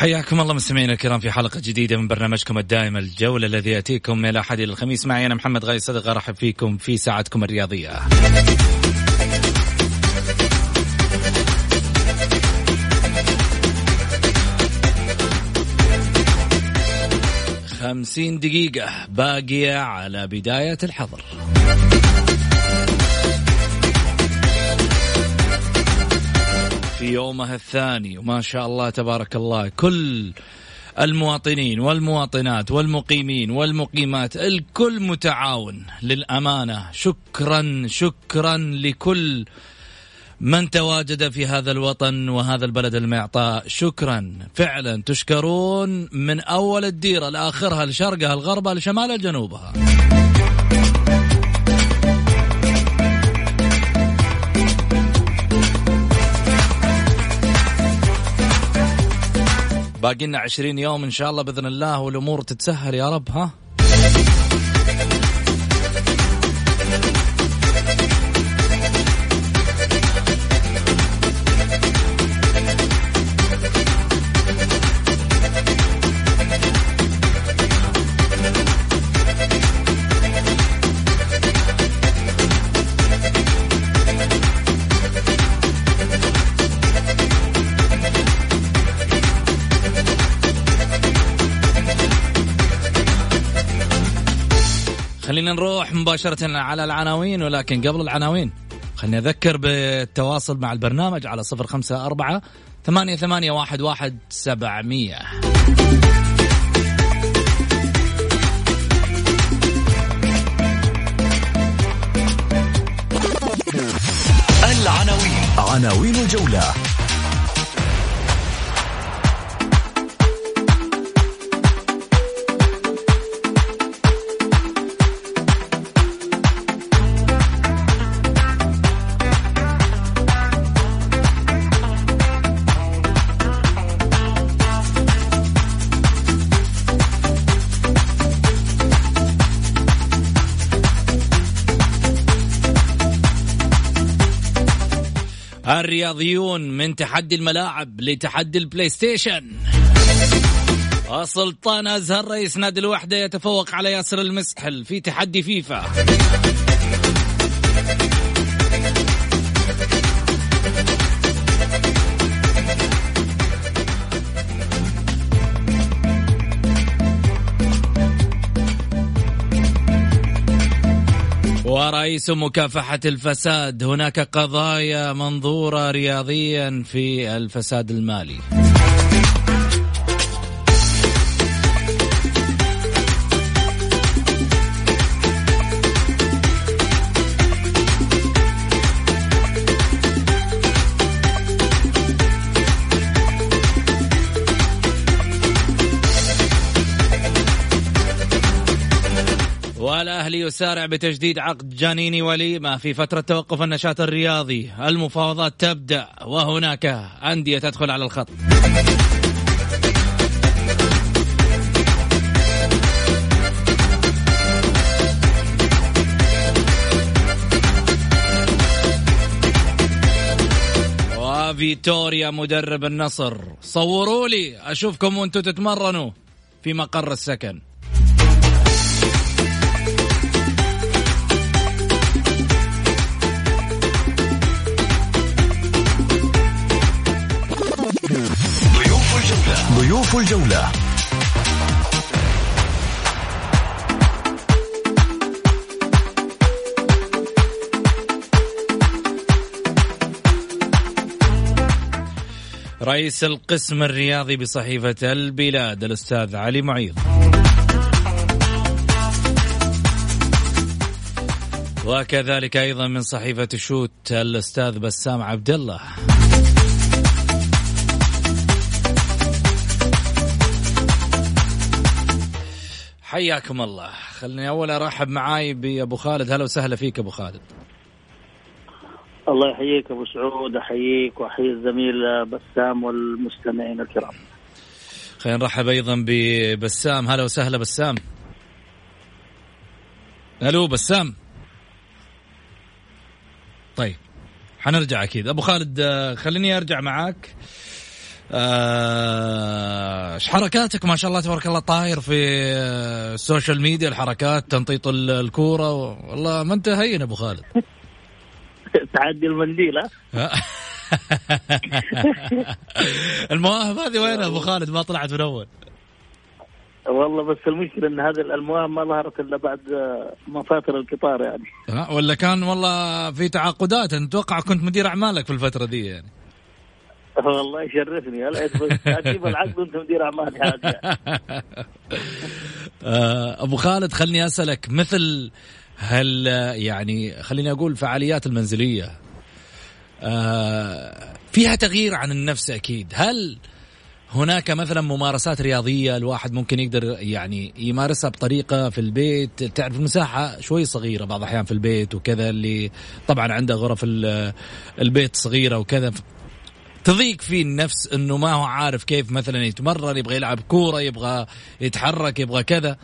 حياكم الله مستمعينا الكرام في حلقة جديدة من برنامجكم الدائم الجولة الذي يأتيكم من الأحد إلى الخميس. معي أنا محمد غاي صدق أرحب فيكم في ساعتكم الرياضية. خمسين دقيقة باقية على بداية الحظر. في يومها الثاني. وما شاء الله تبارك الله. كل المواطنين والمواطنات والمقيمين والمقيمات الكل متعاون للأمانة. شكرا شكرا لكل من تواجد في هذا الوطن وهذا البلد المعطاء. شكرا. فعلا تشكرون من أول الديرة لآخرها لشرقها لغربها لشمالها لجنوبها. باقي لنا 20 يوم إن شاء الله بإذن الله والأمور تتسهل يا رب ها؟ نروح مباشرة على العناوين ولكن قبل العناوين خليني أذكر بالتواصل مع البرنامج على صفر خمسة أربعة ثمانية ثمانية واحد واحد سبعمية. العناوين. عناوين الجولة. الرياضيون من تحدي الملاعب لتحدي ال PlayStation السلطان أزهر رئيس نادي الوحدة يتفوق على ياسر المسحل في تحدي فيفا. ورئيس مكافحة الفساد. هناك قضايا منظورة رياضيا في الفساد المالي. الأهلي يسارع بتجديد عقد جانيني وليمة في فترة توقف النشاط الرياضي. المفاوضات تبدأ وهناك أندية تدخل على الخط. فيتوريا مدرب النصر. صوروا لي أشوفكم وأنتم تتمرنوا في مقر السكن. ضيوف الجولة. رئيس القسم الرياضي بصحيفة البلاد الأستاذ علي معيض وكذلك أيضا من صحيفة شوت الأستاذ بسام عبد الله. حياكم الله خلني أول أرحب معاي بأبو خالد هلا وسهلا فيك أبو خالد الله يحييك أبو سعود أحييك وأحيي الزميل بسام والمستمعين الكرام. خلينا نرحب أيضا ببسام هلا وسهلا بسام. ألو بسام. طيب حنرجع أكيد أبو خالد آه، خليني أرجع معاك إيش حركاتك؟ ما شاء الله تبارك الله طاير في آه، ال social media الحركات تنطيط الكورة والله ما انت هين أبو خالد. تعدي المنديل ها؟ المواهب هذه وين أبو خالد؟ ما طلعت من أول. والله بس المشكلة إن هذه المواهب ما ظهرت إلا بعد مفاتر القطار يعني. ولا كان والله في تعاقدات؟ أتوقع كنت مدير أعمالك في الفترة دي يعني. والله يشرفني. هلا أجيب العقد وانت مدير اعمال آه، أبو خالد خلني أسألك مثل هل يعني خليني أقول فعاليات المنزلية آه، فيها تغيير عن النفس أكيد. هل هناك مثلا ممارسات رياضية الواحد ممكن يقدر يعني يمارسها بطريقة في البيت؟ تعرف المساحة شوي صغيرة بعض الأحيان في البيت وكذا اللي طبعا عنده غرف البيت صغيرة وكذا تضيق فيه النفس إنه ما هو عارف كيف مثلا يتمرن يبغى يلعب كورة يبغى يتحرك يبغى كذا.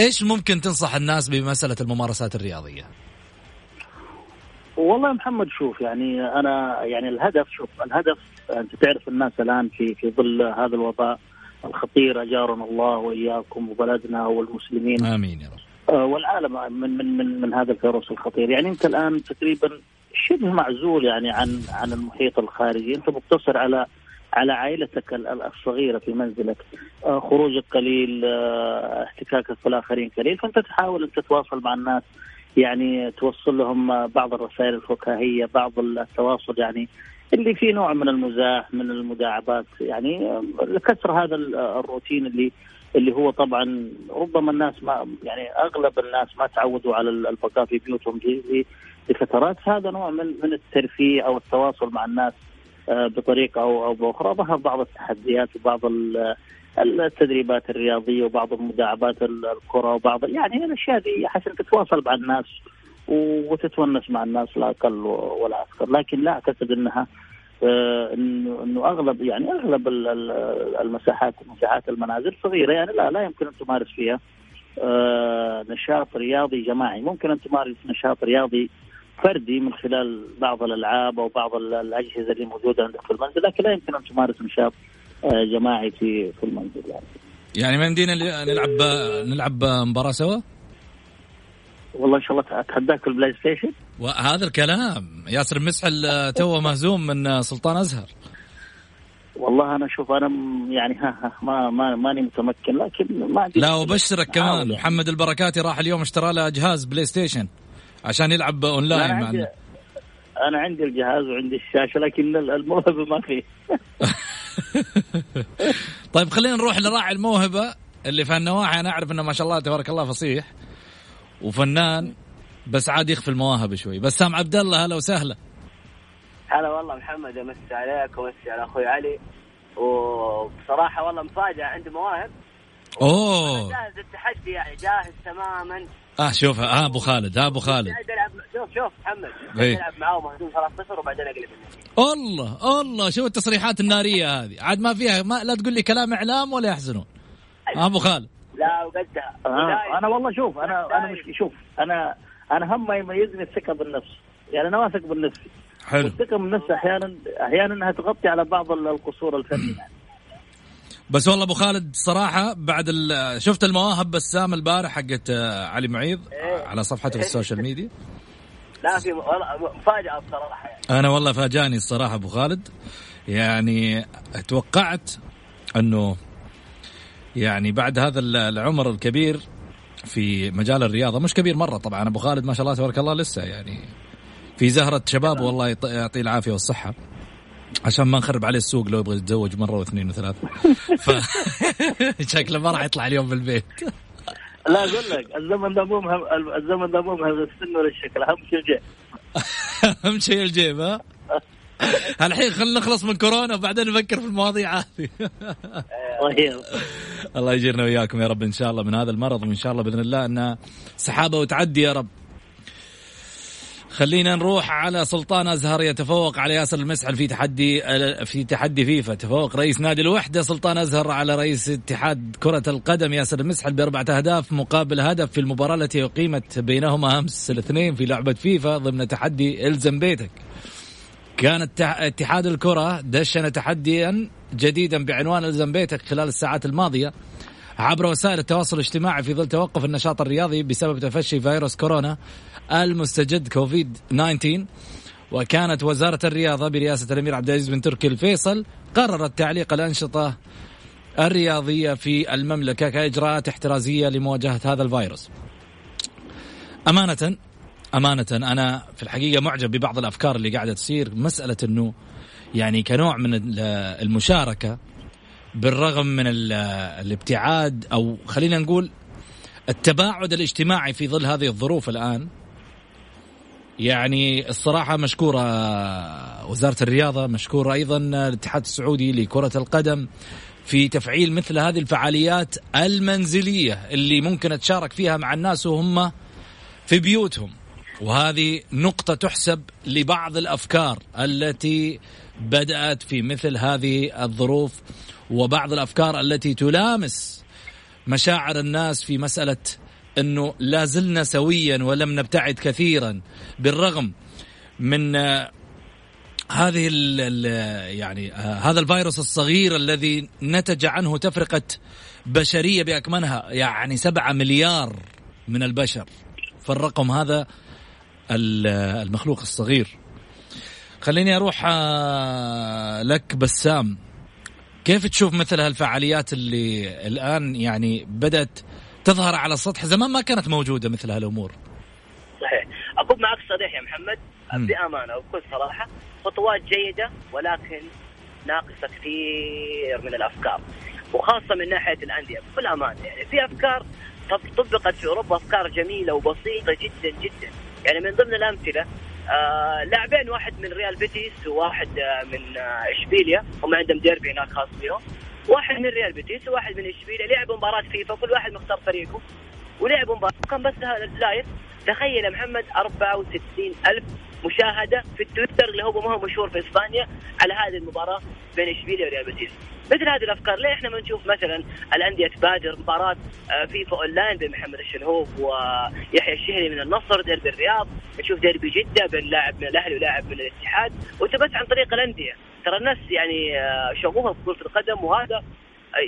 إيش ممكن تنصح الناس بمسألة الممارسات الرياضية؟ والله محمد شوف يعني أنا يعني الهدف شوف الهدف أنت تعرف الناس الآن في في ظل هذا الوباء الخطير أجارنا الله وإياكم وبلدنا والمسلمين. آمين يا رب. آه، والعالم من من من من هذا الفيروس الخطير. يعني أنت الآن تقريبا شبه معزول يعني عن عن المحيط الخارجي. أنت مقتصر على على عائلتك الصغيرة في منزلك. آه، خروجك قليل آه، احتكاكك بالآخرين قليل. فأنت تحاول أن تتواصل مع الناس. يعني توصل لهم بعض الرسائل الفكاهية بعض التواصل يعني اللي فيه نوع من المزاح من المداعبات. يعني لكسر هذا الروتين اللي اللي هو طبعا ربما الناس ما يعني أغلب الناس ما تعودوا على البقاء في بيوتهم. لفترات هذا نوع من من الترفيه أو التواصل مع الناس آه، بطريقة أو أو بأخرى. ظهر بعض التحديات وبعض التدريبات الرياضية وبعض المداعبات الكرة وبعض يعني الأشياء دي عشان تتواصل مع الناس وتتونس مع الناس لا أقل ولا أكثر لكن لا أعتقد إنها آه، إنه إنه أغلب يعني أغلب المساحات مساحات المنازل صغيرة. يعني لا لا يمكن أن تمارس فيها آه، نشاط رياضي جماعي. ممكن أن تمارس نشاط رياضي فردي من خلال بعض الألعاب أو بعض الأجهزة اللي موجودة عندك في المنزل لكن لا يمكن أن تمارس نشاط آه، جماعي في في المنزل يعني. يعني ما يمدينا نلعب نلعب مباراة سوا؟ والله إن شاء الله أتحداك في ال PlayStation وهذا الكلام ياسر مسحل آه، تو مهزوم من آه، سلطان أزهر والله أنا أشوف أنا يعني ها ها ما ما ماني متمكن لكن ما لا وبشرك كمان يعني. محمد البركاتي راح اليوم اشترى له جهاز PlayStation عشان يلعب أونلاين أنا عندي أنا عندي الجهاز وعندي الشاشة لكن الموهبة ما فيه طيب خلينا نروح لراعي الموهبة اللي في النواحي أنا أعرف إنه ما شاء الله تبارك الله فصيح وفنان بس عاد يخفي المواهب شوي. بسام عبد الله هلا وسهلا. هلا والله محمد أمسي عليك وأمسي على أخوي علي. وبصراحة والله مفاجأة عندي مواهب. أوه. جاهز التحدي يعني جاهز تماما. آه شوف ها أبو خالد ها أبو خالد. شوف شوف محمد. العب معاهم مهزوم 3-0 وبعدين أقلب الله الله شوف التصريحات النارية هذه. عاد ما فيها ما لا تقول لي كلام إعلام ولا يحزنون. أبو خالد. لا وقدها. آه أنا والله شوف أنا أنا مش شوف أنا أنا هم ما يميزني الثقة بالنفس. يعني أنا واثق بالنفس حلو. والثقة بالنفس أحيانا أحيانا إنها تغطي على بعض القصور الفنية. يعني. بس والله أبو خالد صراحة بعد ال- شفت المواهب بسام البارح حقت آه، علي معيض إيه. على صفحته في ال social media. لا في والله مفاجأة بصراحة يعني. أنا والله فاجأني الصراحة أبو خالد. يعني توقعت إنه يعني بعد هذا ال- العمر الكبير في مجال الرياضة مش كبير مرة طبعا أبو خالد ما شاء الله تبارك الله لسه يعني في زهرة شباب والله يط- يعطيه العافية والصحة. عشان ما نخرب عليه السوق لو يبغى يتزوج مرة واثنين وثلاثه ف شكله ما راح يطلع اليوم بالبيت. لا أقول لك الزمن ده مو مهم الزمن ده مو مهم السن ولا الشكل أهم شيء الجيب. أهم شيء الجيب ها؟ الحين خلينا نخلص من كورونا وبعدين نفكر في المواضيع هذه. طيب. الله يجيرنا وياكم يا رب إن شاء الله من هذا المرض وإن شاء الله بإذن الله انها سحابة وتعدي يا رب. خلينا نروح على سلطان أزهر يتفوق على ياسر المسحل في تحدي في تحدي فيفا تفوق رئيس نادي الوحدة سلطان أزهر على رئيس اتحاد كرة القدم ياسر المسحل بأربعة أهداف مقابل هدف في المباراة التي أقيمت بينهما أمس الاثنين في لعبة فيفا ضمن تحدي إلزم بيتك. كان اتحاد الكرة دشن تحديا جديدا بعنوان إلزم بيتك خلال الساعات الماضية عبر وسائل التواصل الاجتماعي في ظل توقف النشاط الرياضي بسبب تفشي فيروس كورونا المستجد كوفيد 19 وكانت وزارة الرياضة برئاسة الأمير عبد العزيز بن تركي الفيصل قررت تعليق الأنشطة الرياضية في المملكة كإجراءات احترازية لمواجهة هذا الفيروس. أمانة أمانة أنا في الحقيقة معجب ببعض الأفكار اللي قاعدة تصير. مسألة أنه يعني كنوع من ال- المشاركة بالرغم من ال- الابتعاد أو خلينا نقول التباعد الاجتماعي في ظل هذه الظروف الآن يعني الصراحة مشكورة وزارة الرياضة مشكورة أيضا الاتحاد السعودي لكرة القدم في تفعيل مثل هذه الفعاليات المنزلية اللي ممكن أتشارك فيها مع الناس وهم في بيوتهم. وهذه نقطة تحسب لبعض الأفكار التي بدأت في مثل هذه الظروف وبعض الأفكار التي تلامس مشاعر الناس في مسألة أنه لا زلنا سويا ولم نبتعد كثيرا بالرغم من آه، هذه ال ال يعني آه، هذا الفيروس الصغير الذي نتج عنه تفرقة بشرية بأكملها يعني سبعة مليار من البشر. فالرقم هذا ال- المخلوق الصغير. خليني أروح آه، لك بسام. كيف تشوف مثل هالفعاليات اللي الآن يعني بدأت تظهر على السطح زمان ما كانت موجودة مثل هالأمور. صحيح. اكون معك صريح يا محمد. مم. بأمانة وبكل صراحة خطوات جيدة ولكن ناقصة كثير من الأفكار. وخاصة من ناحية الأندية بكل أمانة يعني في أفكار طب- طبقت في أوروبا أفكار جميلة وبسيطة جدا جدا. يعني من ضمن الأمثلة آه لاعبين واحد من ريال بيتيس وواحد آه من آه إشبيليا. هم عندهم ديربي هناك خاص بهم. واحد من ريال بيتيس وواحد من اشبيليا لعبوا مباراة فيفا كل واحد مختار فريقه ولعبوا مباراة. كان بس هذا live تخيل يا محمد 64 ألف مشاهدة في التويتر اللي هو ما هو مشهور في إسبانيا على هذه المباراة بين إشبيليا وريال بيتيس. مثل هذه الأفكار ليه إحنا ما نشوف مثلا الأندية تبادر مباراة آه، فيفا أونلاين بين محمد الشلهوب ويحيى الشهري من النصر ديربي الرياض نشوف ديربي جدة بين لاعب من الأهلي ولاعب من الاتحاد وأنت بس عن طريق الأندية. ترى الناس يعني آه، شغوفة في كرة القدم وهذا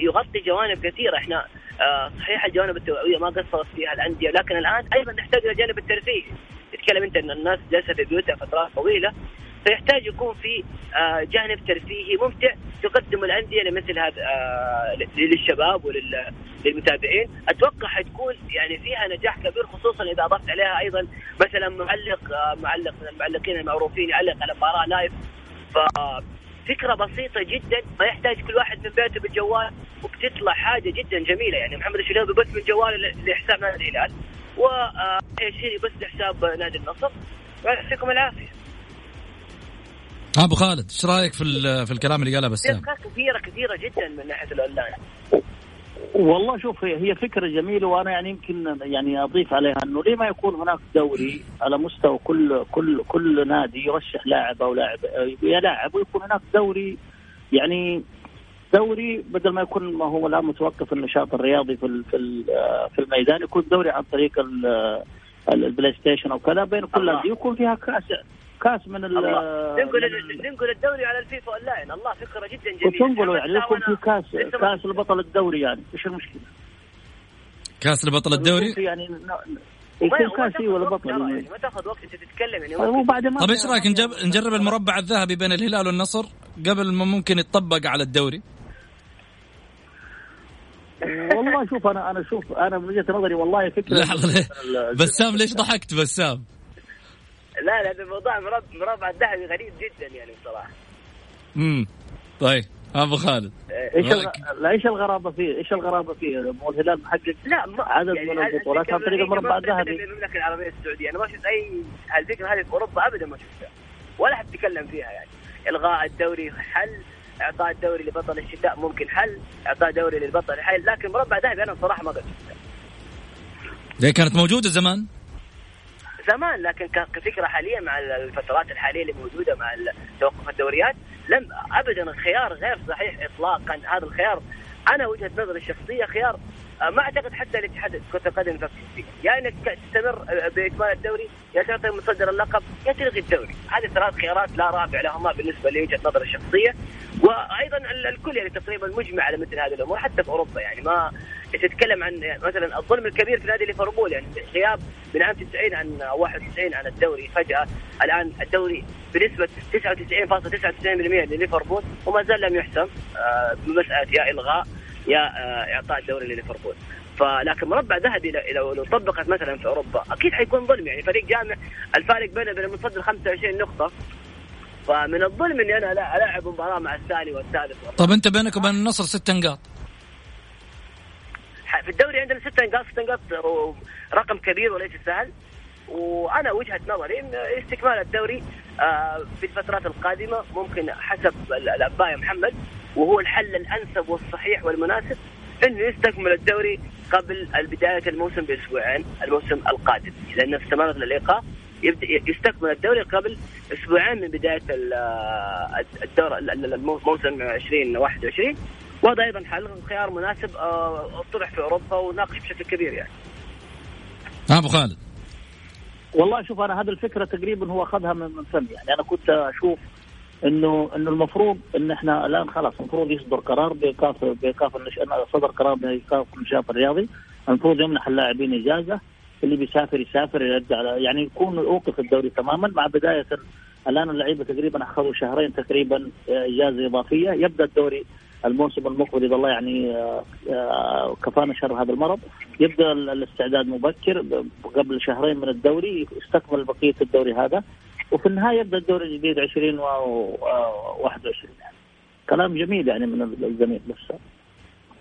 يغطي جوانب كثيرة. إحنا آه، صحيح الجوانب التوعوية ما قصرت فيها الأندية لكن الآن أيضا نحتاج إلى الجانب الترفيهي تتكلم أنت أن الناس جالسة في بيوتها فترات طويلة فيحتاج يكون في آه، جانب ترفيهي ممتع تقدم الأندية لمثل هذا آه، للشباب وللمتابعين أتوقع حتكون يعني فيها نجاح كبير خصوصا إذا أضفت عليها أيضا مثلا معلق آه، معلق من المعلقين المعروفين يعلق على مباراة live ف فكرة بسيطة جدا ما يحتاج كل واحد من بيته بالجوال وبتطلع حاجة جدا جميلة. يعني محمد الشلهوب بس من جواله لحساب نادي الهلال. والشهري بس لحساب نادي النصر. ويعطيكم العافية. أبو خالد إيش رأيك في في الكلام اللي قاله بسام؟ كثيره كثيرة جدا من ناحية الاونلاين والله شوف هي فكرة جميلة وأنا يعني يمكن يعني أضيف عليها إنه ليه ما يكون هناك دوري على مستوى كل كل كل نادي يرشح لاعب أو لاعب يا لاعب ويكون هناك دوري يعني دوري بدل ما يكون ما هو الان متوقف النشاط الرياضي في في في الميدان يكون دوري عن طريق ال- ال- البلاي ستيشن أو كذا بين كل. الأندية يكون فيها كأس كاس من ال ننقل ننقل الدوري على الفيفا أونلاين الله فكرة جدا جميلة وتنقلوا يعني يكون في كاس كاس البطل الدوري يعني إيش المشكلة؟ كاس البطل الدوري؟ يعني يكون كاس ولا بطل يعني ما تاخذ وقت أنت تتكلم يعني وبعد ما طيب إيش رأيك نجرب نجرب المربع الذهبي بين الهلال والنصر قبل ما ممكن يتطبق على الدوري؟ والله شوف أنا أنا شوف أنا من وجهة نظري والله فكرة لحظه بسام ليش ضحكت بسام؟ لا لا الموضوع مربع الذهبي غريب جدا يعني بصراحة. امم طيب أبو خالد. إيش لا إيش الغرابة فيه؟ إيش الغرابة فيه؟ مو الهلال محقق لا ما عدد يعني من البطولات عن طريق المربع الذهبي المملكة العربية السعودية أنا ما شفت اي الفكرة هذه في أوروبا ابدا ما شفتها. ولا حد تكلم فيها يعني. إلغاء الدوري حل إعطاء الدوري لبطل الشتاء ممكن حل إعطاء دوري للبطل حل لكن مربع ذهبي أنا بصراحة ما قد شفتها. هي كانت موجودة زمان؟ زمان لكن كفكرة حاليا مع الفترات الحالية اللي موجودة مع توقف الدوريات لم ابدا الخيار غير صحيح اطلاقا. هذا الخيار أنا وجهة نظري الشخصية خيار آه، ما أعتقد حتى الاتحاد كرة القدم يفكر فيه، يا إنك تستمر آه، باكمال الدوري، يا تعطي مصدر اللقب، يا تلغي الدوري، هذه ثلاث خيارات لا رابع لهما بالنسبة لوجهه نظري الشخصية، وأيضا الكل يعني تقريبا مجمع على مثل هذه الأمور حتى في أوروبا يعني ما تتكلم عن مثلا الظلم الكبير في نادي ليفربول يعني غياب من عام 90 عن 91 عن الدوري. فجأة الآن الدوري بنسبة 99.99% لليفربول وما زال لم يحسم آه، بمسألة يا إلغاء يا آه، إعطاء الدوري لليفربول. فلكن مربع ذهبي لو لو طبقت مثلا في أوروبا أكيد حيكون ظلم يعني فريق جامع الفارق بينه وبين المتصدر 25 نقطة. فمن الظلم إني أنا ألاعب مباراة مع الثاني والثالث. طب أنت بينك وبين النصر ست نقاط. في الدوري عندنا ست نقاط ست نقاط رقم كبير وليس سهل. وأنا وجهة نظري إن استكمال الدوري آه، في الفترات القادمة ممكن حسب الاباء محمد وهو الحل الأنسب والصحيح والمناسب انه يستكمل الدوري قبل بدايه الموسم بأسبوعين الموسم القادم. لأن استمرت الإيقاف يبدأ يستكمل الدوري قبل أسبوعين من بداية الدور الموسم 2021 وهذا أيضا حل خيار مناسب آه، طرح في أوروبا وناقش بشكل كبير يعني. أبو خالد. والله شوف أنا هذه الفكرة تقريبا هو أخذها من فم يعني. أنا كنت أشوف انه إنه المفروض إن إحنا الآن خلاص المفروض يصدر قرار بايقاف بإيقاف صدر قرار بإيقاف النشاط الرياضي. المفروض يمنح اللاعبين إجازة. اللي بيسافر يسافر يرجع يعني يكون اوقف الدوري تماما. مع بداية الآن اللعيبة تقريبا أخذوا شهرين تقريبا إجازة إضافية. يبدأ الدوري الموسم المقبل إذا الله يعني آه، آه، كفانا شر هذا المرض. يبدأ الاستعداد مبكر. قبل شهرين من الدوري يستكمل بقية الدوري هذا. وفي النهاية يبدأ الدوري الجديد 20 و 21 يعني كلام جميل يعني من الزميل نفسه.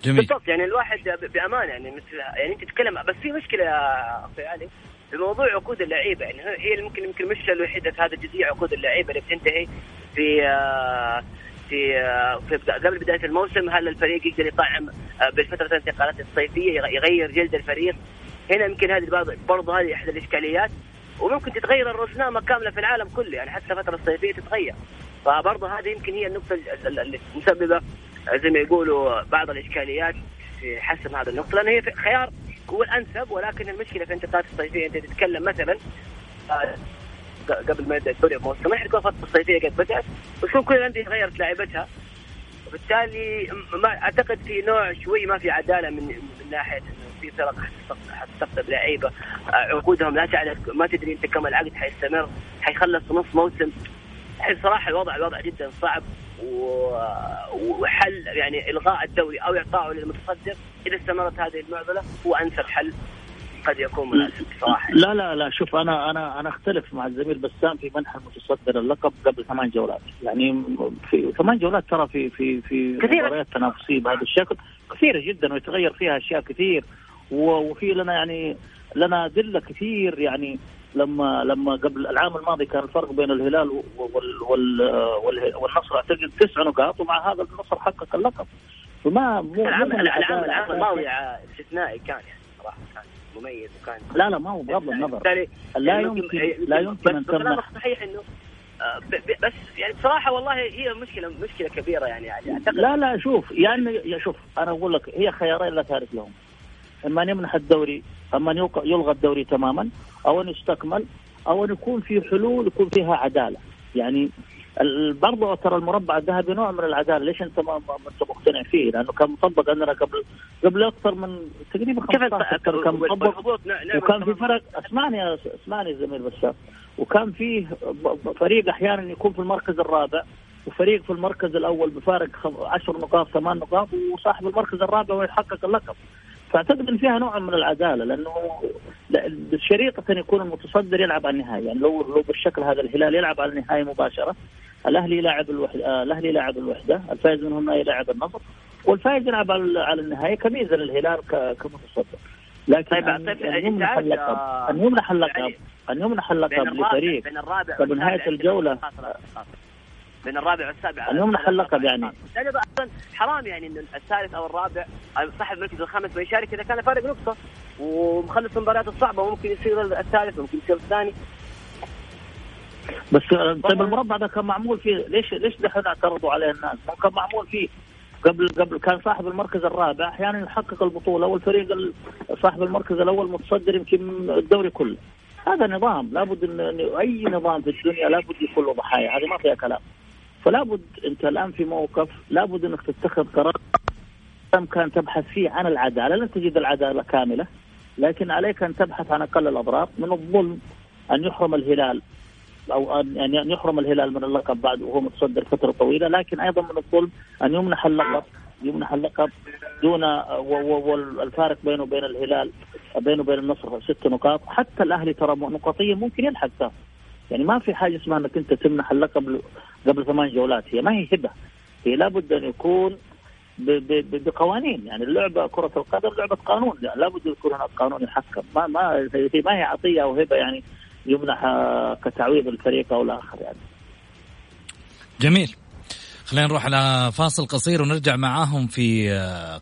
جميل. بالضبط يعني الواحد بامانه يعني مثل يعني أنت تتكلم. بس في مشكلة يا أخي علي بموضوع عقود اللعيبة. يعني هي ممكن يمكن المشكلة الوحيدة في هذا الجزئيه عقود اللعيبة اللي بتنتهي في آه، في آه، في قبل بداية الموسم هل الفريق يقدر يطعم آه، بالفترة الانتقالات الصيفية يغير جلد الفريق؟ هنا يمكن هذه برضه هذه إحدى الإشكاليات. وممكن تتغير الرزنامه كامله في العالم كله يعني حتى الفترة الصيفية تتغير. فبرضه هذه يمكن هي النقطة اللي مسببة زي ما يقولوا بعض الإشكاليات في حسم هذا النقطة. لأن هي خيار هو الأنسب ولكن المشكلة في الانتقالات الصيفية. أنت تتكلم مثلا آه، قبل ما يبدأ الدوري الموسم ما تكون الفترة الصيفية قد بدات وتكون كل الأندية غيرت لاعبتها وبالتالي ما أعتقد في نوع شوي ما في عدالة من من ناحية إنه في فرق حتستقطب لعيبة. آه، عقودهم لا تعرف ما تدري أنت كم العقد حيستمر حيخلص نص موسم. صراحة الوضع الوضع جدا صعب. وحل يعني إلغاء الدوري أو اعطائه للمتصدر إذا استمرت هذه المعضلة هو أنسب حل. قد يكون مناسب صراحة لا لا لا شوف أنا أنا أنا أختلف مع الزميل بسام في منح المتصدر اللقب قبل ثمان جولات. يعني في ثمان جولات ترى في في في مباريات تنافسية بهذا الشكل. كثيرة جدا ويتغير فيها أشياء كثير. وفي لنا يعني لنا أدلة كثير. يعني لما لما قبل العام الماضي كان الفرق بين الهلال وال وال والنصر أعتقد تسع نقاط ومع هذا النصر حقق اللقب. فما العام, العام الماضي استثنائي كان يعني صراحة. كان مميز وكان لا لا ما هو بغض النظر. لا يمكن لا يمكن أن تمنح. صحيح إنه آه، بس يعني بصراحة والله هي مشكلة مشكلة كبيرة يعني أعتقد لا لا شوف يعني شوف أنا أقول لك هي خيارين لا ثالث لهم. إما أن يمنح الدوري أما أن يلغى الدوري تماما أو أن يستكمل أو أن يكون في حلول يكون فيها عدالة. يعني برضه ترى المربع الذهبي نوع من العدالة. ليش أنت ما أنت مقتنع فيه؟ لأنه كان مطبق عندنا قبل قبل أكثر من تقريبا 15 كان مطبق وكان في فرق أسمعني أسمعني زميل بسام وكان فيه فريق أحيانا يكون في المركز الرابع وفريق في المركز الأول بفارق 10 نقاط ثمان نقاط وصاحب المركز الرابع ويحقق اللقب. فاعتقد إن فيها نوع من العدالة لأنه بشريطه ان يكون المتصدر يلعب على النهايه يعني لو لو بالشكل هذا الهلال يلعب على النهايه مباشرة الأهلي يلاعب الوحده الأهلي يلاعب الوحدة الفائز منهم يلاعب النصر والفائز يلعب على النهايه كميزة للهلال كمتصدر. لكن طيب ان, يمنح اللقب أن يمنح اللقب أن يمنح اللقب لفريق قبل نهايه الجولة. بين الرابع والسابع ان يمنح اللقب يعني يعني أصلا حرام يعني ان الثالث أو الرابع صاحب المركز الخامس ما يشارك إذا كان فارق نقطة ومخلص المباريات الصعبة وممكن يصير الثالث وممكن يصير الثاني بس طيب المربع ده كان معمول فيه ليش ليش دحين اعترضوا عليه الناس؟ كان معمول فيه قبل قبل كان صاحب المركز الرابع أحيانا يحقق البطولة والفريق صاحب المركز الأول متصدر يمكن الدوري كله. هذا نظام لابد إن أي نظام في الدنيا لابد يكون له ضحايا هذه ما فيها كلام. فلا بد انت الان في موقف لابد انك تتخذ قرار كان تبحث فيه عن العدالة لن تجد العدالة كاملة لكن عليك أن تبحث عن أقل الأضرار من الظلم أن يحرم الهلال أو ان يعني يحرم الهلال من اللقب بعد وهو متصدر فترة طويلة لكن أيضا من الظلم أن يمنح اللقب يمنح اللقب دون والفارق بينه وبين الهلال بينه وبين النصر ست نقاط حتى الأهلي ترى نقطيا ممكن يلحق يعني ما في حاجة اسمها أنك أنت تمنح اللقب قبل ثمان جولات. هي ما هي هبة. هي لابد أن يكون بقوانين. يعني اللعبة كرة القدم لعبة قانون. لابد يكون هناك قانون يحكم. ما ما ما هي عطية أو هبة يعني يمنح كتعويض الفريق أو الآخر يعني. جميل. خلينا نروح على فاصل قصير ونرجع معاهم في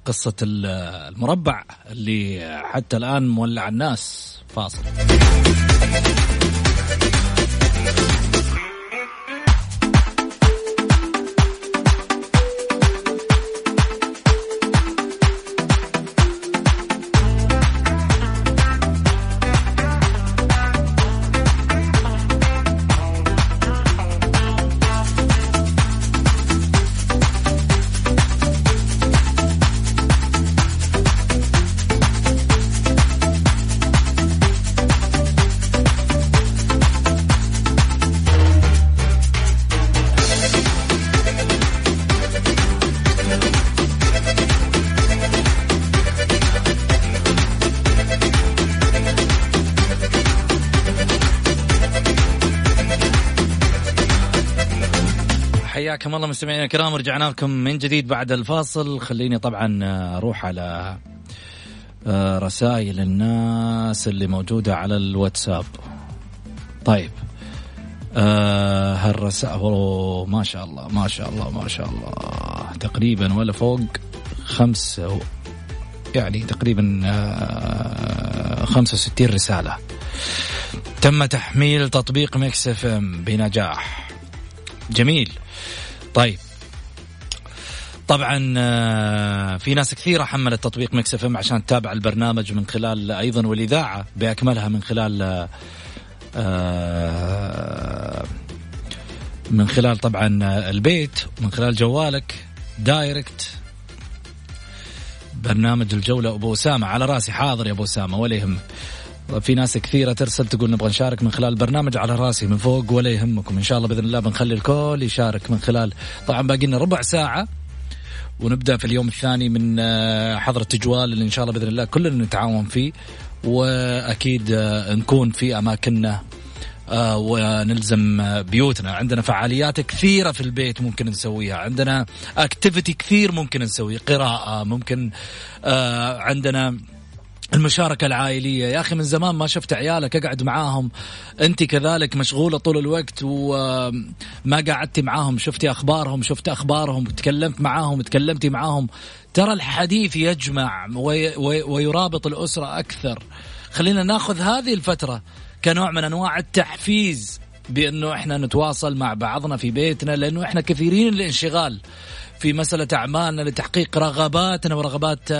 قصة المربع اللي حتى الآن مولع الناس. فاصل. حياكم الله مستمعينا الكرام رجعنا لكم من جديد بعد الفاصل. خليني طبعا أروح على آه، رسائل الناس اللي موجودة على الواتساب. طيب آه هالرسائل ما شاء الله ما شاء الله ما شاء الله. تقريبا ولا فوق خمسة يعني تقريبا آه 65 رسالة. تم تحميل تطبيق Mix FM بنجاح. جميل. طيب. طبعا آه، في ناس كثيرة حملت تطبيق Mix FM عشان تتابع البرنامج من خلال أيضا والإذاعة بأكملها من خلال آه، من خلال طبعا البيت من خلال جوالك direct. برنامج الجولة أبو أسامة على رأسي حاضر يا أبو أسامة ولا يهمك. في ناس كثيرة ترسل تقول نبغى نشارك من خلال البرنامج على راسي من فوق ولا يهمكم. إن شاء الله بإذن الله بنخلي الكل يشارك من خلال طبعا باقي لنا ربع ساعة. ونبدأ في اليوم الثاني من آه، حظر التجوال اللي إن شاء الله بإذن الله كلنا نتعاون فيه. وأكيد آه، نكون في أماكننا آه ونلزم بيوتنا. عندنا فعاليات كثيرة في البيت ممكن نسويها. عندنا اكتيفيتي كثير ممكن نسوي قراءة ممكن عندنا المشاركة العائلية. يا أخي من زمان ما شفت عيالك أقعد معاهم. أنت كذلك مشغولة طول الوقت وما قعدتي معاهم. شفتي أخبارهم شفت أخبارهم تكلمت معاهم تكلمتي معاهم. ترى الحديث يجمع ويرابط الأسرة أكثر. خلينا ناخذ هذه الفترة كنوع من أنواع التحفيز بأنه إحنا نتواصل مع بعضنا في بيتنا لأنه إحنا كثيرين الانشغال في مسألة أعمالنا لتحقيق رغباتنا ورغبات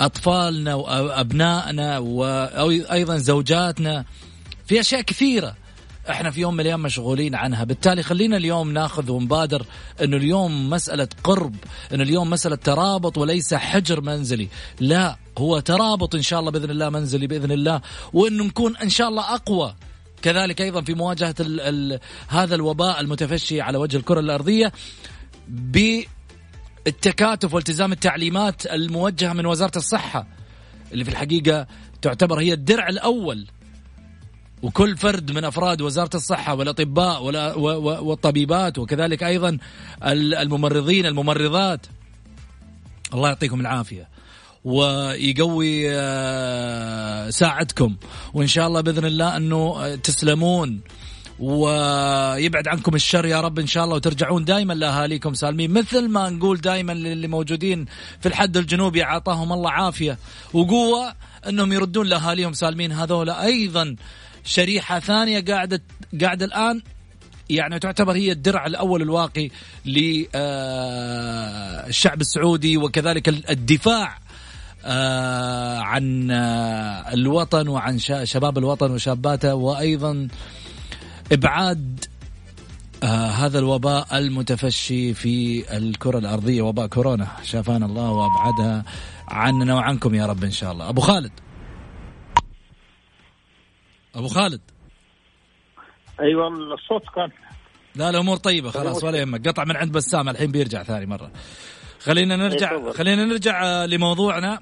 أطفالنا وأبنائنا وأيضا زوجاتنا في أشياء كثيرة إحنا في يوم من الأيام مشغولين عنها. بالتالي خلينا اليوم ناخذ ونبادر إنه اليوم مسألة قرب إنه اليوم مسألة ترابط وليس حجر منزلي. لا هو ترابط إن شاء الله بإذن الله منزلي بإذن الله وانه نكون إن شاء الله أقوى. كذلك أيضا في مواجهة ال ال هذا الوباء المتفشي على وجه الكرة الأرضية بالتكاتف والتزام التعليمات الموجهة من وزارة الصحة اللي في الحقيقة تعتبر هي الدرع الأول. وكل فرد من أفراد وزارة الصحة والأطباء والطبيبات وكذلك أيضا الممرضين الممرضات. الله يعطيكم العافية. ويقوي آه، ساعدكم وإن شاء الله بإذن الله أنه تسلمون. ويبعد عنكم الشر يا رب إن شاء الله وترجعون دائما لأهاليكم سالمين. مثل ما نقول دائما للي موجودين في الحد الجنوبي أعطاهم الله عافية وقوة إنهم يردون لأهاليهم سالمين. هذولا أيضا شريحة ثانية قاعدة قاعدة الآن يعني تعتبر هي الدرع الأول الواقي للشعب آه، السعودي وكذلك الدفاع آه، عن آه، الوطن وعن شباب الوطن وشاباته. وأيضا إبعاد هذا الوباء المتفشي في الكرة الأرضية وباء كورونا. شافانا الله وأبعدها عننا وعنكم يا رب إن شاء الله. أبو خالد. أبو خالد. أيوه الصوت كان لا الأمور طيبة خلاص ولا يهمك. قطع من عند بسام الحين بيرجع ثاني مرة. خلينا نرجع إيه، خلينا نرجع آه، لموضوعنا.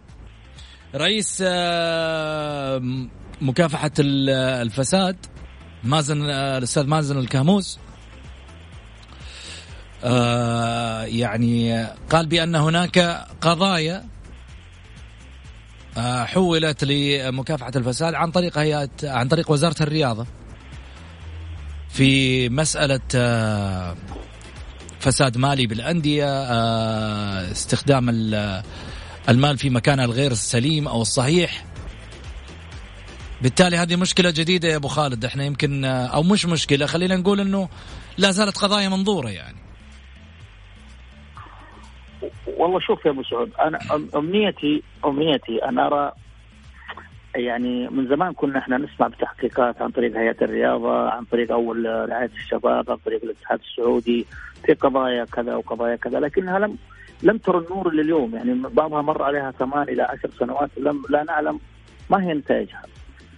رئيس آه، مكافحة الفساد. مازن آه، الأستاذ مازن الكهموس يعني قال بأن هناك قضايا آه، حولت لمكافحة الفساد عن طريق هيئة عن طريق وزارة الرياضة في مسألة آه، فساد مالي بالأندية آه، استخدام المال في مكانه الغير السليم أو الصحيح. بالتالي هذه مشكلة جديدة يا أبو خالد. إحنا يمكن أو مش مشكلة خلينا نقول أنه لا زالت قضايا منظورة يعني. والله شوف يا أبو سعود أنا أمنيتي أمنيتي ان أرى يعني من زمان كنا إحنا نسمع بتحقيقات عن طريق هيئة الرياضة عن طريق أول رعاية الشباب عن طريق الاتحاد السعودي في قضايا كذا وقضايا كذا لكنها لم لم ترى النور لليوم. يعني بعضها مر عليها ثمان إلى عشر سنوات لم لا نعلم ما هي نتائجها.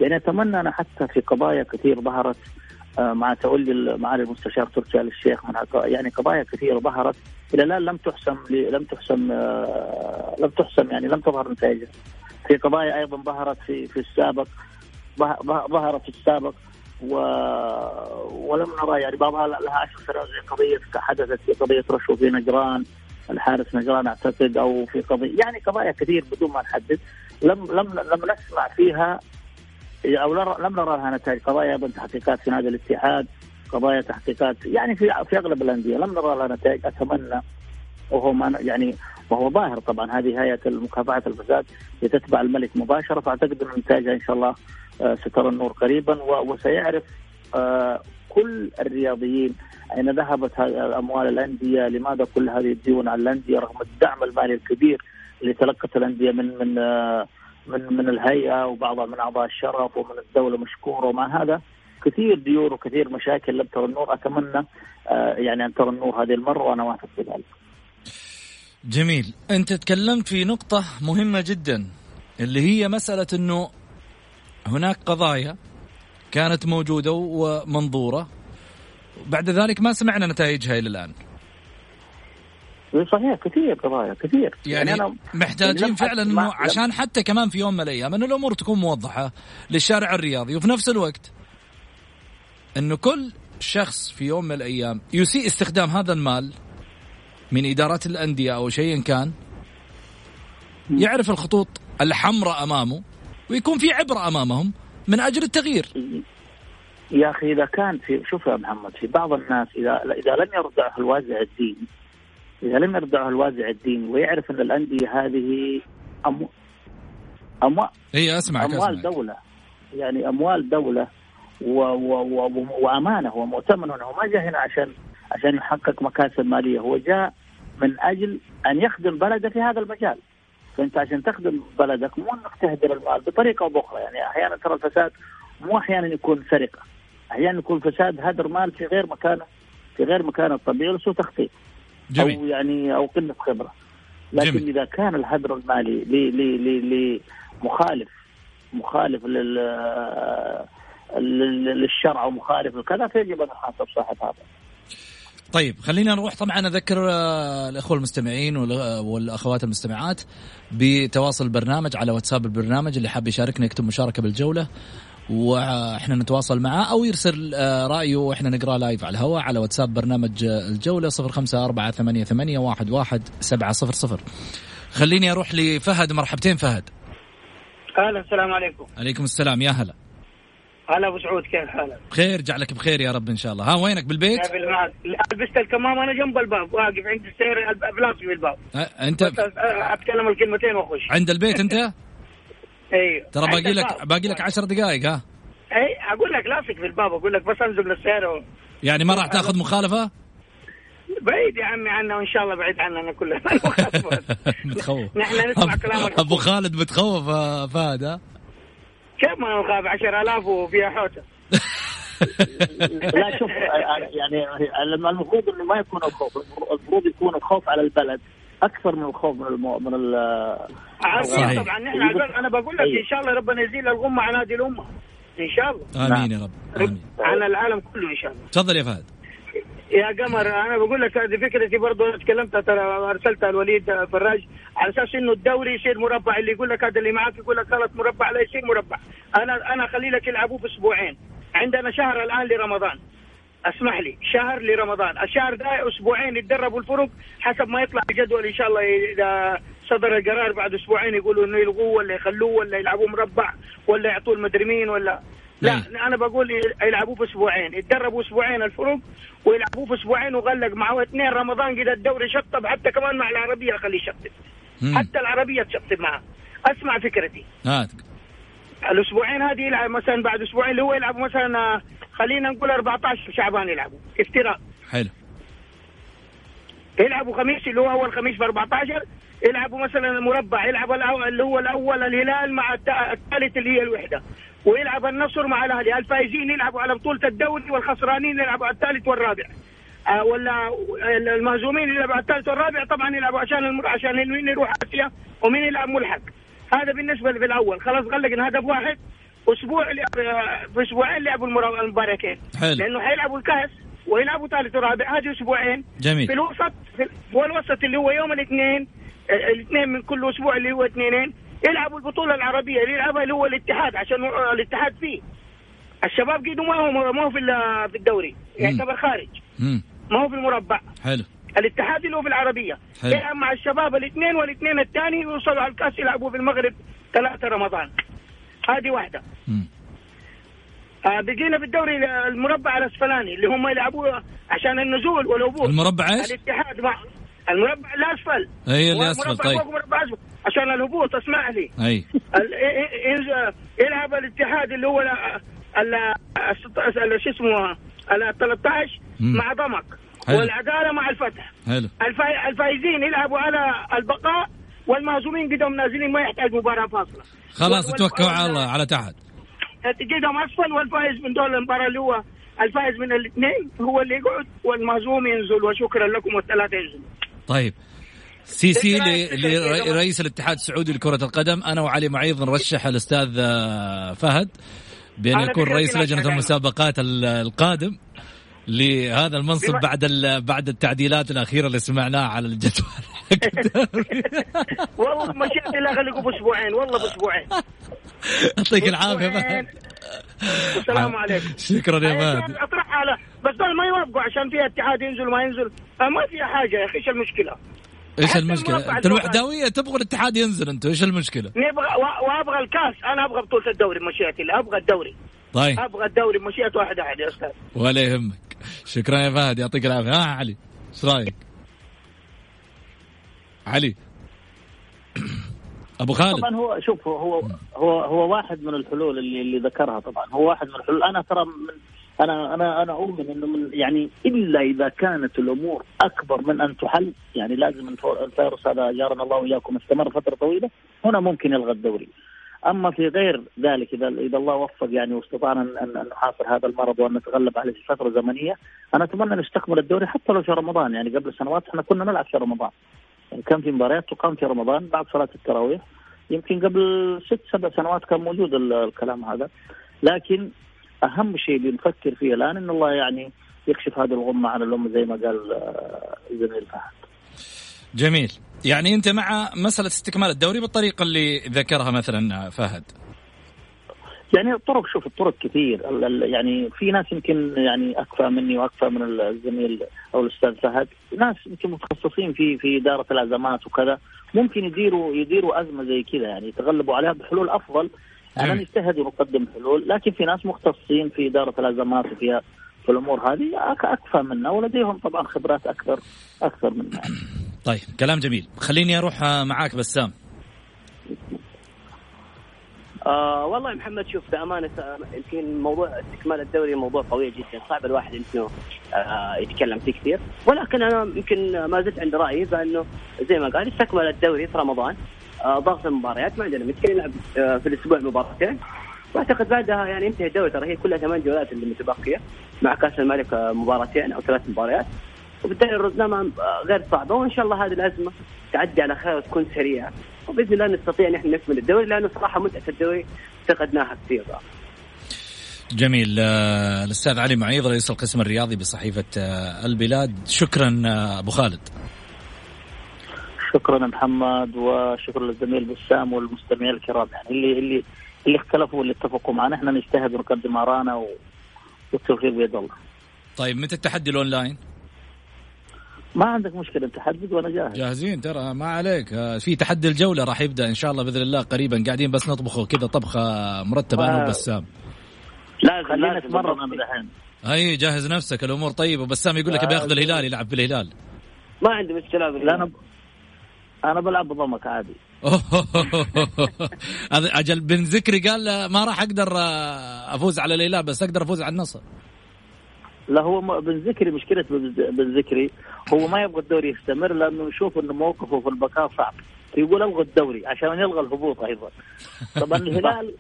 يعني أتمنى أنا حتى في قضايا كثير ظهرت آه، مع تولي معالي المستشار تركي آل الشيخ يعني قضايا كثيره ظهرت. إلى الآن لم تحسم لم تحسم آه، لم تحسم يعني لم تظهر نتائجها. في قضايا أيضا ظهرت في في السابق ظهرت في السابق. و... ولم نرى يعني بعضها لها عشر سنوات زي قضية حدثت في قضية رشوة في نجران. الحارس نجران اعتقد أو في قضيه يعني قضايا كثير بدون ما نحدد. لم لم لم نسمع فيها أو لم نرى لها نتائج. قضايا أيضا تحقيقات في نادي الاتحاد قضايا تحقيقات يعني في في أغلب الأندية لم نرى لها نتائج. أتمنى وهو ما يعني وهو ظاهر طبعا. هذه هيئة مكافحه الفساد لتتبع الملك مباشرة. فأعتقد أن نتائجها إن شاء الله آه، سترى النور قريبا. وسيعرف آه، كل الرياضيين أين ذهبت أموال الأندية؟ لماذا كل هذه الديون على الأندية رغم الدعم المالي الكبير اللي تلقت الأندية من من آه، من من الهيئة وبعضها من أعضاء الشرف ومن الدولة مشكورة ومع هذا كثير ديون وكثير مشاكل لم ترى النور أتمنى آه، يعني أن ترى النور هذه المرة وأنا واثق في ذلك. جميل، أنت تكلمت في نقطة مهمة جدا اللي هي مسألة إنه هناك قضايا كانت موجودة ومنظورة بعد ذلك ما سمعنا نتائجها إلى الآن. صحيح كثير قضايا كثير. يعني, يعني أنا محتاجين فعلا إنه عشان حتى كمان في يوم من الأيام إنه الأمور تكون موضحة للشارع الرياضي. وفي نفس الوقت إنه كل شخص في يوم من الأيام يسيء استخدام هذا المال من إدارات الأندية أو شيء كان يعرف الخطوط الحمراء أمامه ويكون في عبره أمامهم من أجل التغيير. يا أخي إذا كان في شوف يا محمد في بعض الناس إذا إذا لم يرضعه الوازع الديني إذا لم يرضعه الوازع الديني ويعرف أن الأندية هذه أمو... اموال هي اسمع أموال أسمعك. دولة. يعني أموال دولة و... و... و... وأمانة هو مؤتمن هنا هو ما جاء هنا عشان عشان يحقق مكاسب مالية. هو جاء من أجل أن يخدم بلده في هذا المجال. فأنت عشان تخدم بلدك مو إنك تهدر المال بطريقة أو بأخرى. يعني أحيانا ترى الفساد مو أحيانا يكون سرقة. أحيانا يكون فساد هدر مال في غير مكانه في غير مكانه الطبيعي لسوء تخطيط. جميل أو يعني أو قلة خبرة لكن جميل. إذا كان الهدر المالي ل- ل- ل- لمخالف مخالف لل لل- للشرع ومخالف لكذا فيجب أن يحاسب صاحب هذا. طيب خلينا نروح طبعا أذكر آه، الأخوة المستمعين وال- والأخوات المستمعات بتواصل البرنامج على واتساب البرنامج اللي حاب يشاركنا يكتب مشاركة بالجولة وإحنا نتواصل معاه أو يرسل آه، رأيه وإحنا نقراه لايف على الهواء على واتساب برنامج آه، الجولة 0548811700 خليني أروح لفهد. مرحبتين فهد. هلا السلام عليكم. عليكم السلام. يا هلا. هلا أبو سعود كيف حالك؟ بخير جعلك بخير يا رب إن شاء الله. ها وينك بالبيت؟ المعاد؟ لبست الكمامة أنا جنب الباب واقف عند السير بلاصقي بالباب أه، انت أتكلم الكلمتين وأخش. عند البيت أنت؟ أيوه ترى باقي لك. باقي لك 10 دقائق ها؟ اي أقول لك لاصق في الباب أقول لك بس أنزل للسير يعني ما راح تاخذ مخالفة؟ بعيد يا عمي عنا وإن شاء الله بعيد عننا كلنا متخوف نحن نسمع كلام الحكومة. أبو خالد متخوف فهد ها؟ كيف ما نخاف 10000 وفيها حوتة. لا شوف يعني المفروض إنه ما يكون الخوف، المفروض يكون الخوف على البلد. أكثر من الخوف من المو... من ال عارفين. طبعا نحن عارفين- أنا بقول لك إن شاء الله ربنا يزيل الغمة عن هذه الأمة. إن شاء الله. آمين يا رب. آمين. عن العالم كله إن شاء الله. تفضل يا فهد. يا قمر أنا بقول لك هذه فكرتي برضه أنا تكلمت ترى أرسلتها الوليد فراج على أساس إنه الدوري يصير مربع اللي يقول لك هذا اللي معاك يقول لك غلط مربع لا يصير مربع. أنا أنا أخلي لك يلعبوه في أسبوعين عندنا شهر الآن لرمضان. اسمح لي شهر لرمضان. الشهر ده أسبوعين يتدربوا الفرق حسب ما يطلع الجدول إن شاء الله. إذا صدر القرار بعد أسبوعين يقولوا إنه يلغوه ولا يخلوه ولا يلعبوه مربع ولا يعطوه المدري مين ولا. لا. أنا بقول يلعبوه في أسبوعين. يتدربوا أسبوعين الفرق ويلعبوه في أسبوعين وغلق معه اثنين. رمضان كذا الدوري شطب حتى كمان مع العربية خليه يشطب. حتى العربية تشطب معه. أسمع فكرتي. هات الأسبوعين هذه يلعب مثلا بعد أسبوعين اللي هو يلعب مثلا آه، خلينا نقول 14 شعبان يلعبوا افتراء. حلو. يلعبوا خميس اللي هو أول خميس ب 14 يلعبوا مثلا مربع يلعب اللي هو الأول الهلال مع الثالث اللي هي الوحدة. ويلعب النصر مع الأهلي الفايزين يلعبوا على بطولة الدوري والخسرانين يلعبوا على الثالث والرابع. آه ولا المهزومين يلعبوا على الثالث والرابع طبعا يلعبوا عشان. عشان مين يروح اسيا ومين يلعب ملحق. هذا بالنسبة في الأول. خلاص غلقنا هدف واحد. أسبوع آه، في أسبوعين لعبوا المباراتين. حلو. لأنه حيلعبوا الكاس ويلعبوا ثالث ورابع. هذه أسبوعين. في جميل الوسط في الوسط اللي هو يوم الاثنين آه، الاثنين من كل أسبوع اللي هو اثنينين يلعبوا البطولة العربية اللي يلعبها اللي هو الاتحاد عشان الاتحاد فيه. الشباب قيدوا ما هو ما هو في ال- في الدوري. يعتبر خارج. ما هو في المربع. حلو. الاتحاد اللي هو في العربية. حلو. يلعب مع الشباب الاثنين والاثنين الثاني يوصلوا على الكاس يلعبوا في المغرب ثلاثة رمضان. هذه واحدة. آه بقينا بالدوري المربع الأسفلاني اللي هم يلعبوه عشان النزول والهبوط. المربع إيش؟ الاتحاد مع المربع الأسفل. اي اللي هو اسفل مربع طيب. فوق مربع أسفل. عشان الهبوط اسمع لي. أي. ي- ينزل- يلعب الاتحاد اللي هو ال- شو اسمه ال 13 مم. مع ضمك. حلو. والعداله مع الفتح. حلو. الفا- الفايزين يلعبوا على البقاء والمهزومين قدهم نازلين ما يحتاج مباراة فاصلة. خلاص وال- توكلوا على الله على تحت. قدهم اسفل والفايز من دول المباراة اللي هو الفايز من الاثنين هو اللي يقعد والمهزوم ينزل وشكرا لكم والثلاثة ينزلوا. طيب. سي سي فكرة- ل- فكرة كده. لرئيس الاتحاد السعودي لكرة القدم أنا وعلي معيض نرشح الأستاذ آه، فهد بأن يكون رئيس لجنة. المسابقات ال- القادم. لهذا المنصب بما- بعد ال- بعد التعديلات الأخيرة اللي سمعناها على الجدول والله مشيت الله خليكم بأسبوعين والله بأسبوعين يعطيك. فهد السلام عليكم شكرا يا فهد اطرحها على بس دول ما يوافقوا عشان فيها اتحاد ينزل وما ينزل آه، ما فيها حاجة يا أخي إيش المشكلة؟ إيش؟ المربع انت. الوحداوية تبغى الاتحاد ينزل أنتم إيش المشكلة؟ نبغى و- وأبغى الكاس أنا أبغى بطولة الدوري مشيئتي الله أبغى الدوري طيب أبغى الدوري مشيئه واحد أحد يا أستاذ ولا يهمك شكرا يا فهد يعطيك العافية. ها علي إيش رأيك؟ علي. أبو خالد. طبعا هو شوف هو هو هو واحد من الحلول اللي اللي ذكرها طبعا. هو واحد من الحلول. أنا ترى من أنا أنا أنا أؤمن إنه من يعني إلا إذا كانت الأمور أكبر من أن تحل يعني لازم الفيروس هذا جارنا الله وإياكم استمر فترة طويلة هنا ممكن يلغى الدوري. أما في غير ذلك إذا إذا الله وفق يعني واستطعنا ان ان نحاصر هذا المرض وأن نتغلب عليه في فترة زمنية أنا أتمنى نستكمل الدوري حتى لو في رمضان. يعني قبل سنوات إحنا كنا نلعب في رمضان. يعني كان في مباريات تقام في رمضان بعد صلاة التراويح. يمكن قبل ست سبع سنوات كان موجود الكلام هذا. لكن أهم شيء اللي نفكر فيه الآن إن الله يعني يكشف هذه الغمة عن الأمة زي ما قال آه، زميل فهد. جميل، يعني أنت مع مسألة استكمال الدوري بالطريقة اللي ذكرها مثلا فهد. يعني الطرق شوف الطرق كثير. يعني في ناس يمكن يعني اكفى مني واكفى من الزميل أو الأستاذ فهد. ناس يمكن متخصصين في في إدارة الأزمات وكذا. ممكن يديروا يديروا أزمة زي كذا يعني يتغلبوا عليها بحلول أفضل. أنا نجتهد ونقدم حلول لكن في ناس مختصين في إدارة الأزمات وفيها في الأمور هذه اكفى منا ولديهم طبعا خبرات أكثر أكثر منا طيب كلام جميل. خليني أروح معاك بسام. آه والله محمد شوف بامانه يمكن موضوع استكمال الدوري موضوع طويل جدا صعب الواحد إنه آه يتكلم فيه كثير. ولكن أنا يمكن ما زلت عند رأيي بأنه زي ما قال استكمل الدوري في رمضان. آه ضغط المباريات ما عندنا مشكلة نلعب آه في الأسبوع مباراتين. وأعتقد بعدها يعني ينتهي الدوري ترى هي كلها ثمان جولات اللي متبقية مع كأس الملك آه، مباراتين أو ثلاث مباريات. وبالتالي الرزنامة آه، غير صعبة وإن شاء الله هذه الأزمة تعدي على خير وتكون سريعة. وبإذن الله نستطيع أن إحنا نكمل الدوري لأنه صراحة متعة الدوري افتقدناها كثير. جميل. آه، الأستاذ علي معيض رئيس القسم الرياضي بصحيفة البلاد. شكرا أبو خالد. شكرا محمد وشكرا للزميل بسام والمستمعين الكرام. يعني اللي اللي اللي اختلفوا واللي اتفقوا معنا إحنا نجتهد ونقدم ارانا والتوفيق بيد الله. طيب متى التحدي الأونلاين؟ ما عندك مشكلة أنت حدد وأنا جاهز. جاهزين ترى ما عليك. آه، في تحدي الجولة راح يبدأ إن شاء الله بإذن الله قريبا. قاعدين بس نطبخه كذا طبخة مرتبة أنا وبسام. لا خلينا نتمرن من الحين أي جهز نفسك. الأمور طيبة. وبسام يقول لك بياخذ الهلال يلعب بالهلال ما عندي مشكلة لا أنا أنا بلعب بضمك عادي. أجل بن ذكري قال ما راح أقدر أفوز على الهلال بس أقدر أفوز على النصر. لا هو بن ذكري مشكلة بن ذكري هو ما يبغى الدوري يستمر لأنه يشوف إنه موقفه في البقاء صعب. فيقول ألغوا الدوري عشان يلغى الهبوط أيضا. طبعا الهلال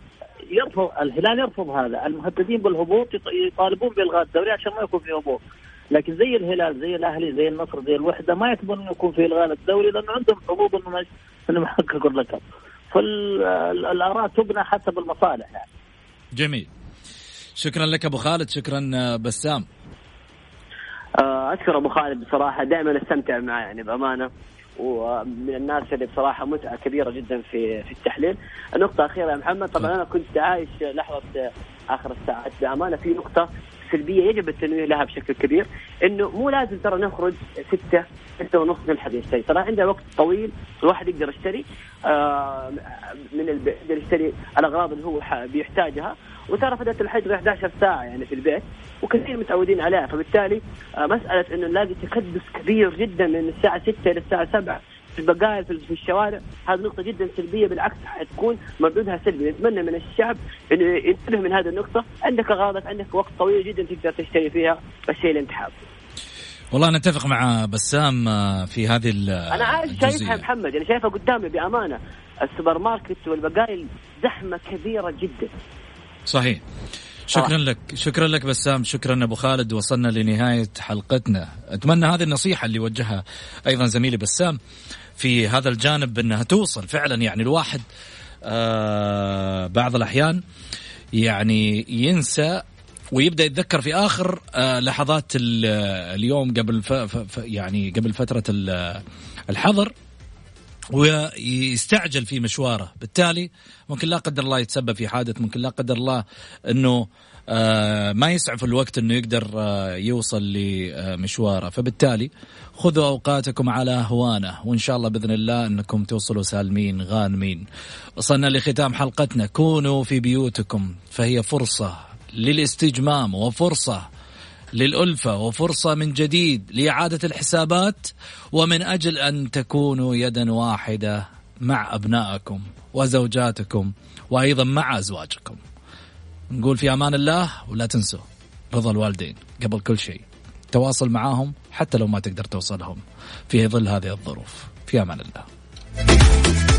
يرفض الهلال يرفض هذا. المهددين بالهبوط يطالبون بإلغاء الدوري عشان ما يكون في هبوط. لكن زي الهلال زي الأهلي زي النصر زي الوحدة ما يتبون انه يكون في إلغاء الدوري لأنه عندهم حظوظ انه إنهم يحققوا اللقب فالآراء تبنى حسب المصالح يعني. جميل. شكرا لك أبو خالد شكرا بسام. آه، أشكر أبو خالد بصراحة. دائما أستمتع معه يعني بأمانة. ومن الناس اللي بصراحة متعة كبيرة جدا في في التحليل. النقطة الأخيرة يا محمد. طبعا أنا كنت عايش لحظة آخر الساعات بأمانة. في نقطة سلبية يجب التنويه لها بشكل كبير إنه مو لازم ترى نخرج ستة ستة ونص نلحق نشتري ترى عندنا وقت طويل الواحد يقدر يشتري آه من يقدر يشتري الأغراض اللي هو بيحتاجها. وترى فتره الحجر 11 ساعة يعني في البيت وكثير متعودين عليها. فبالتالي آه مسألة إنه نلاقي تكدس كبير جدا من الساعة 6 إلى الساعة 7 في البقايا في الشوارع. هذه نقطة جدا سلبية بالعكس حتكون مردودها سلبي. نتمنى من الشعب إنه ينتبه من هذه النقطة. عندك أغراضك عندك وقت طويل جدا تقدر تشتري فيها الشيء اللي أنت حابه والله أنا أتفق مع بسام آه، في هذه أنا عارف شايفها محمد أنا شايفها قدامي بأمانة. السوبر ماركت والبقايا زحمة كبيرة جدا. صحيح. شكرا لك شكرا لك بسام شكرا أبو خالد وصلنا لنهاية حلقتنا. أتمنى هذه النصيحة اللي وجهها أيضا زميلي بسام في هذا الجانب إنها توصل فعلا. يعني الواحد آه بعض الأحيان يعني ينسى ويبدأ يتذكر في آخر آه لحظات اليوم قبل ف ف يعني قبل فترة الحظر. ويستعجل في مشواره. بالتالي ممكن لا قدر الله يتسبب في حادث ممكن لا قدر الله إنه آه، ما يسعف الوقت إنه يقدر آه، يوصل لمشواره. فبالتالي خذوا أوقاتكم على هوانه وإن شاء الله بإذن الله إنكم توصلوا سالمين غانمين. وصلنا لختام حلقتنا. كونوا في بيوتكم فهي فرصة للاستجمام وفرصة للألفة وفرصة من جديد لإعادة الحسابات ومن أجل أن تكونوا يدا واحدة مع أبنائكم وزوجاتكم وأيضا مع أزواجكم. نقول في أمان الله ولا تنسوا رضا الوالدين قبل كل شيء. تواصل معاهم حتى لو ما تقدر توصلهم في ظل هذه الظروف. في أمان الله.